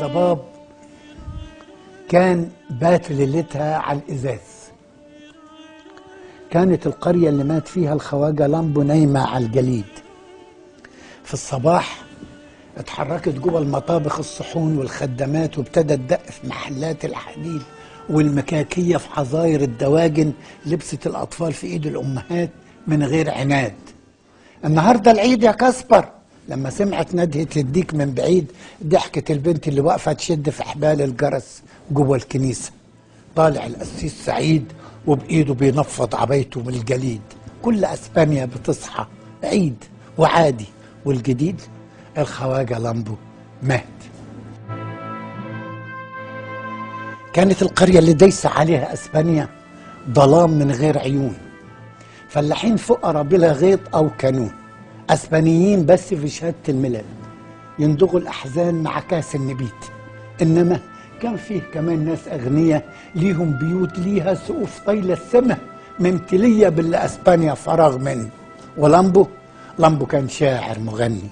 ضباب كان بات ليلتها على الإزاز. كانت القرية اللي مات فيها الخواجة لامبو نايمة على الجليد. في الصباح اتحركت جوه المطابخ الصحون والخدامات وابتدى الدق في محلات الحديد والمكاكية في حظاير الدواجن لبست الأطفال في إيد الأمهات من غير عناد. النهاردة العيد يا كاسبر. لما سمعت ندهة الديك من بعيد ضحكت البنت اللي واقفة تشد في حبال الجرس جوه الكنيسة. طالع القسيس سعيد وبإيده بينفض عبايته من الجليد. كل أسبانيا بتصحى عيد وعادي والجديد الخواجة لامبو مات. كانت القرية اللي دايسة عليها أسبانيا ظلام من غير عيون. فلاحين فقراء بلا غيط أو كانون. أسبانيين بس في شهادة الميلاد يندغوا الأحزان مع كأس النبيت. إنما كان فيه كمان ناس أغنياء ليهم بيوت ليها سقوف طايلة السما ممتلية باللي أسبانيا فراغ منه ولامبو لامبو كان شاعر مغني.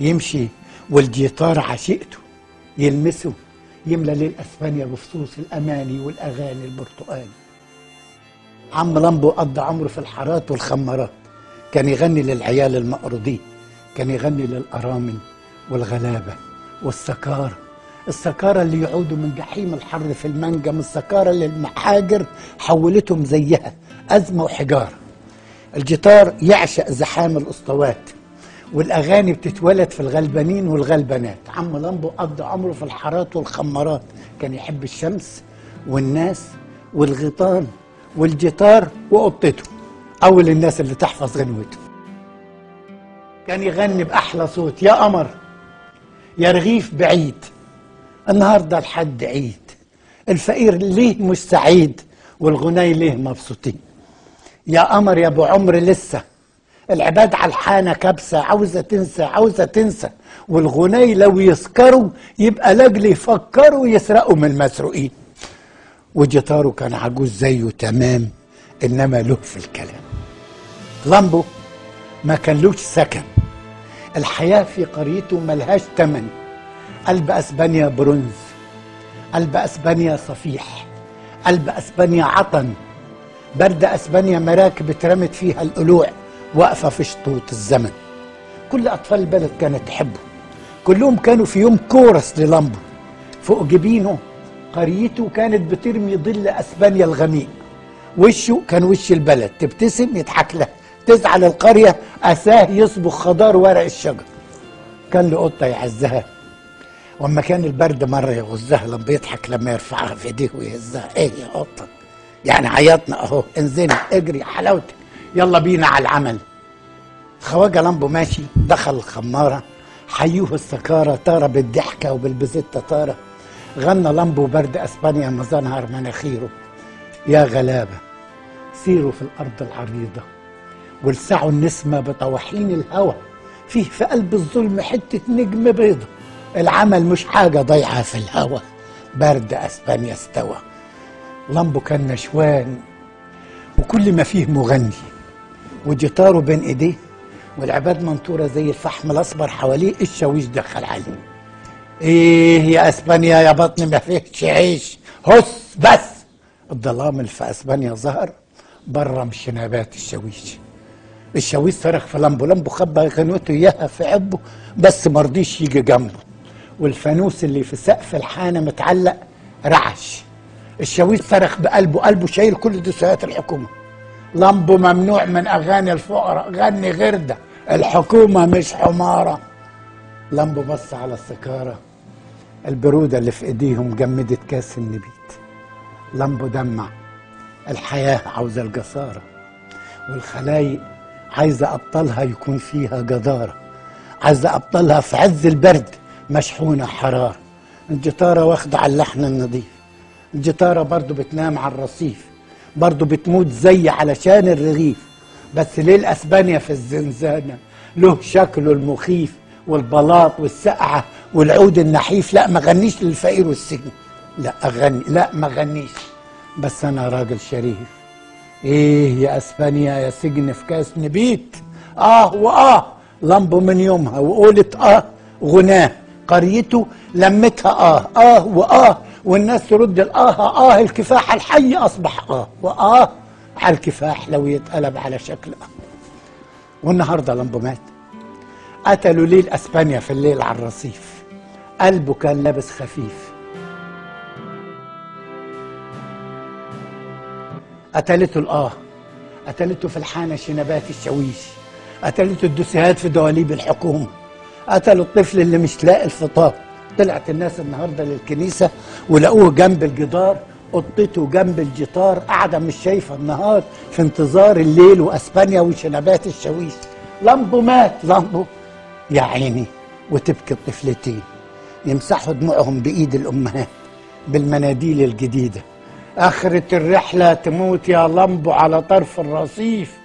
يمشي والجيتار عشيقته. يلمسه يملى ليل أسبانيا بفصوص الأماني والأغاني البرتقالي. عم لامبو قضى عمره في الحارات والخمارات. كان يغني للعيال المقروضين كان يغني للأرامل والغلابة والسكارى السكارى اللي يعودوا من جحيم الحر في المنجم السكارى اللي المحاجر حولتهم زيها أزمة وحجارة. الجيتار يعشق زحام الأسطوات والأغاني بتتولد في الغلبانين والغلبانات. عم لامبو قضى عمره في الحارات والخمارات. كان يحب الشمس والناس والغيطان والجيتار وقطته اول الناس اللي تحفظ غنوته كان يغني بأحلى صوت. يا قمر يا رغيف بعيد. النهارده الحد عيد. الفقير ليه مش سعيد؟ والغناي ليه مبسوطين؟ يا قمر يا أبو عمر لسه. العباد على الحانة كبسة. عاوزة تنسى عاوزة تنسى. والغناي لو يسكروا يبقى لاجل يفكروا يسرقوا من المسروقين. وجيتاره كان عجوز زيه تمام. إنما له في الكلام. لامبو ما كانلوش سكن. الحياة في قريته ملهاش تمن. قلب أسبانيا برونز. قلب أسبانيا صفيح. قلب أسبانيا عطن. برد أسبانيا مراكب اترمت فيها القلوع. واقفة في شطوط الزمن. كل أطفال البلد كانت تحبه. كلهم كانوا في يوم كورس للامبو. فوق جبينه قريته كانت بترمي ظل أسبانيا الغميق. وشه كان وش البلد. تبتسم يضحك لها تزعل القرية أساه يصبغ خضار ورق الشجر. كان له قطة يعزها. وأما كان البرد مرة يغزها لما بيضحك لما يرفعها في إيديه ويهزها. إيه يا قطة؟ يعني عيطنا أهو. انزلي اجري حلاوتك. يلا بينا على العمل. خواجة لامبو ماشي دخل الخمارة. حيوه السكارة طارة بالضحكة وبالبزتة طارة. غنى لامبو برد أسبانيا مزنهر مناخيره. يا غلابة. سيروا في الأرض العريضة ولسعوا النسمة بطواحين الهوى. فيه في قلب الظلم حتة نجم بيضة. العمل مش حاجة ضيعة في الهوى. برد أسبانيا استوى لامبو كان نشوان وكل ما فيه مغني. وجيتاره بين إيديه. والعباد منطورة زي الفحم الأصفر حواليه. الشاويش دخل عليه. إيه يا أسبانيا يا بطني ما فيهش عيش. هس بس. الظلام اللي في أسبانيا ظهر. بره من شنبات الشاويش. الشاويش صرخ في لمبو لمبو خبى غنوته اياها في عبه بس مرضيش يجي جنبه. والفانوس اللي في سقف الحانة متعلق رعش. الشاويش صرخ بقلبه قلبه شايل كل دوسيات الحكومة. لمبو ممنوع من أغاني الفقراء غني غير ده الحكومة مش حمارة. لمبو بص على السكارة. البرودة اللي في إيديهم جمدت كاس النبيت. لمبو دمع. الحياة عاوزة الجسارة والخلايق عايزة أبطالها يكون فيها جدارة عايزة أبطالها في عز البرد مشحونة حرارة. الجيتاره واخدة على اللحن النظيف الجيتاره برضو بتنام على الرصيف برضو بتموت زي علشان الرغيف. بس ليه الأسبانيا في الزنزانة له شكله المخيف والبلاط والسقعة والعود النحيف؟ لا ما غنيش للفقير والسجن. لا أغني لا ما غنيش. بس أنا راجل شريف. إيه يا أسبانيا يا سجن في كأس نبيت؟ آه وآه لمبو من يومها وقولت آه غناه. قريته لمتها آه آه وآه والناس ترد الآه آه الكفاح الحي أصبح آه وآه. على الكفاح لو يتقلب على شكل آه. والنهاردة لمبو مات. قتلوا ليل اسبانيا في الليل على الرصيف؟ قلبه كان لابس خفيف. قتلته الآه قتلته في الحانه شنبات الشويش قتلته الدسيهات في دواليب الحكومة قتلوا الطفل اللي مش لاقي الفطار. طلعت الناس النهارده للكنيسة ولقوه جنب الجدار قطته جنب الجدار قاعدة مش شايفة النهار في انتظار الليل وأسبانيا وشنبات الشويش. لامبو مات لامبو. يا عيني وتبكي الطفلتين يمسحوا دموعهم بإيد الأمهات بالمناديل الجديدة. آخرة الرحلة تموت يا لامبو على طرف الرصيف.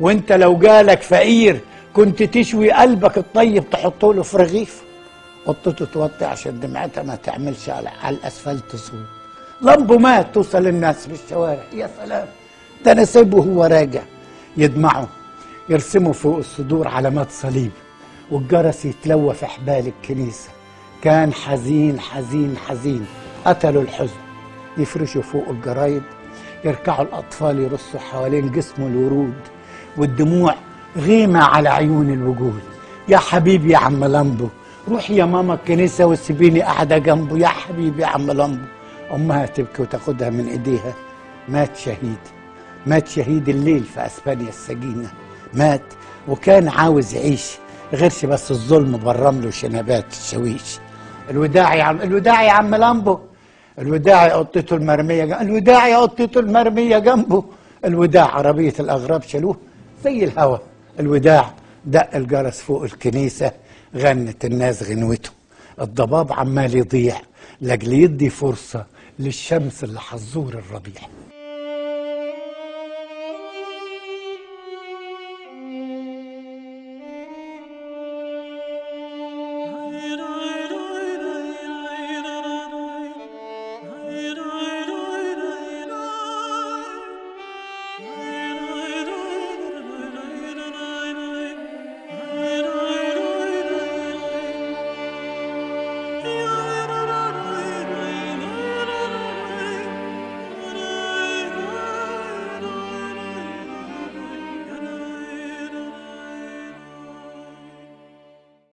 وانت لو جالك فقير كنت تشوي قلبك الطيب تحطه له في رغيف. قطته توطي عشان دمعتها ما تعملش على, الاسفلت صوت لمبه مات توصل الناس في الشوارع. يا سلام! ده نسيبه وهو راجع. يدمعوا يرسموا فوق الصدور علامات صليب. والجرس يتلوى في حبال الكنيسة. كان حزين حزين حزين. قتلوا الحزن. يفرشوا فوق الجرايد يركعوا الأطفال يرصوا حوالين جسمه الورود والدموع غيمة على عيون الوجود. يا حبيبي يا عم لمبو روح يا ماما الكنيسة وسيبيني قاعدة جنبه. يا حبيبي يا عم لمبو أمها تبكي وتاخدها من إيديها. مات شهيد مات شهيد الليل في أسبانيا السجينة. مات وكان عاوز يعيش غيرش بس الظلم بالرمل وشنبات الشويش. الوداع يا عم الوداع يا عم لمبو. الوداع يا قطته المرمية جنبه الوداع يا قطته المرمية جنبه. الوداع عربية الأغراب شالوه. زي الهوا. الوداع دق الجرس فوق الكنيسة. غنت الناس غنوته. الضباب عمال يضيع. لأجل يدي فرصة للشمس اللي حزور الربيع.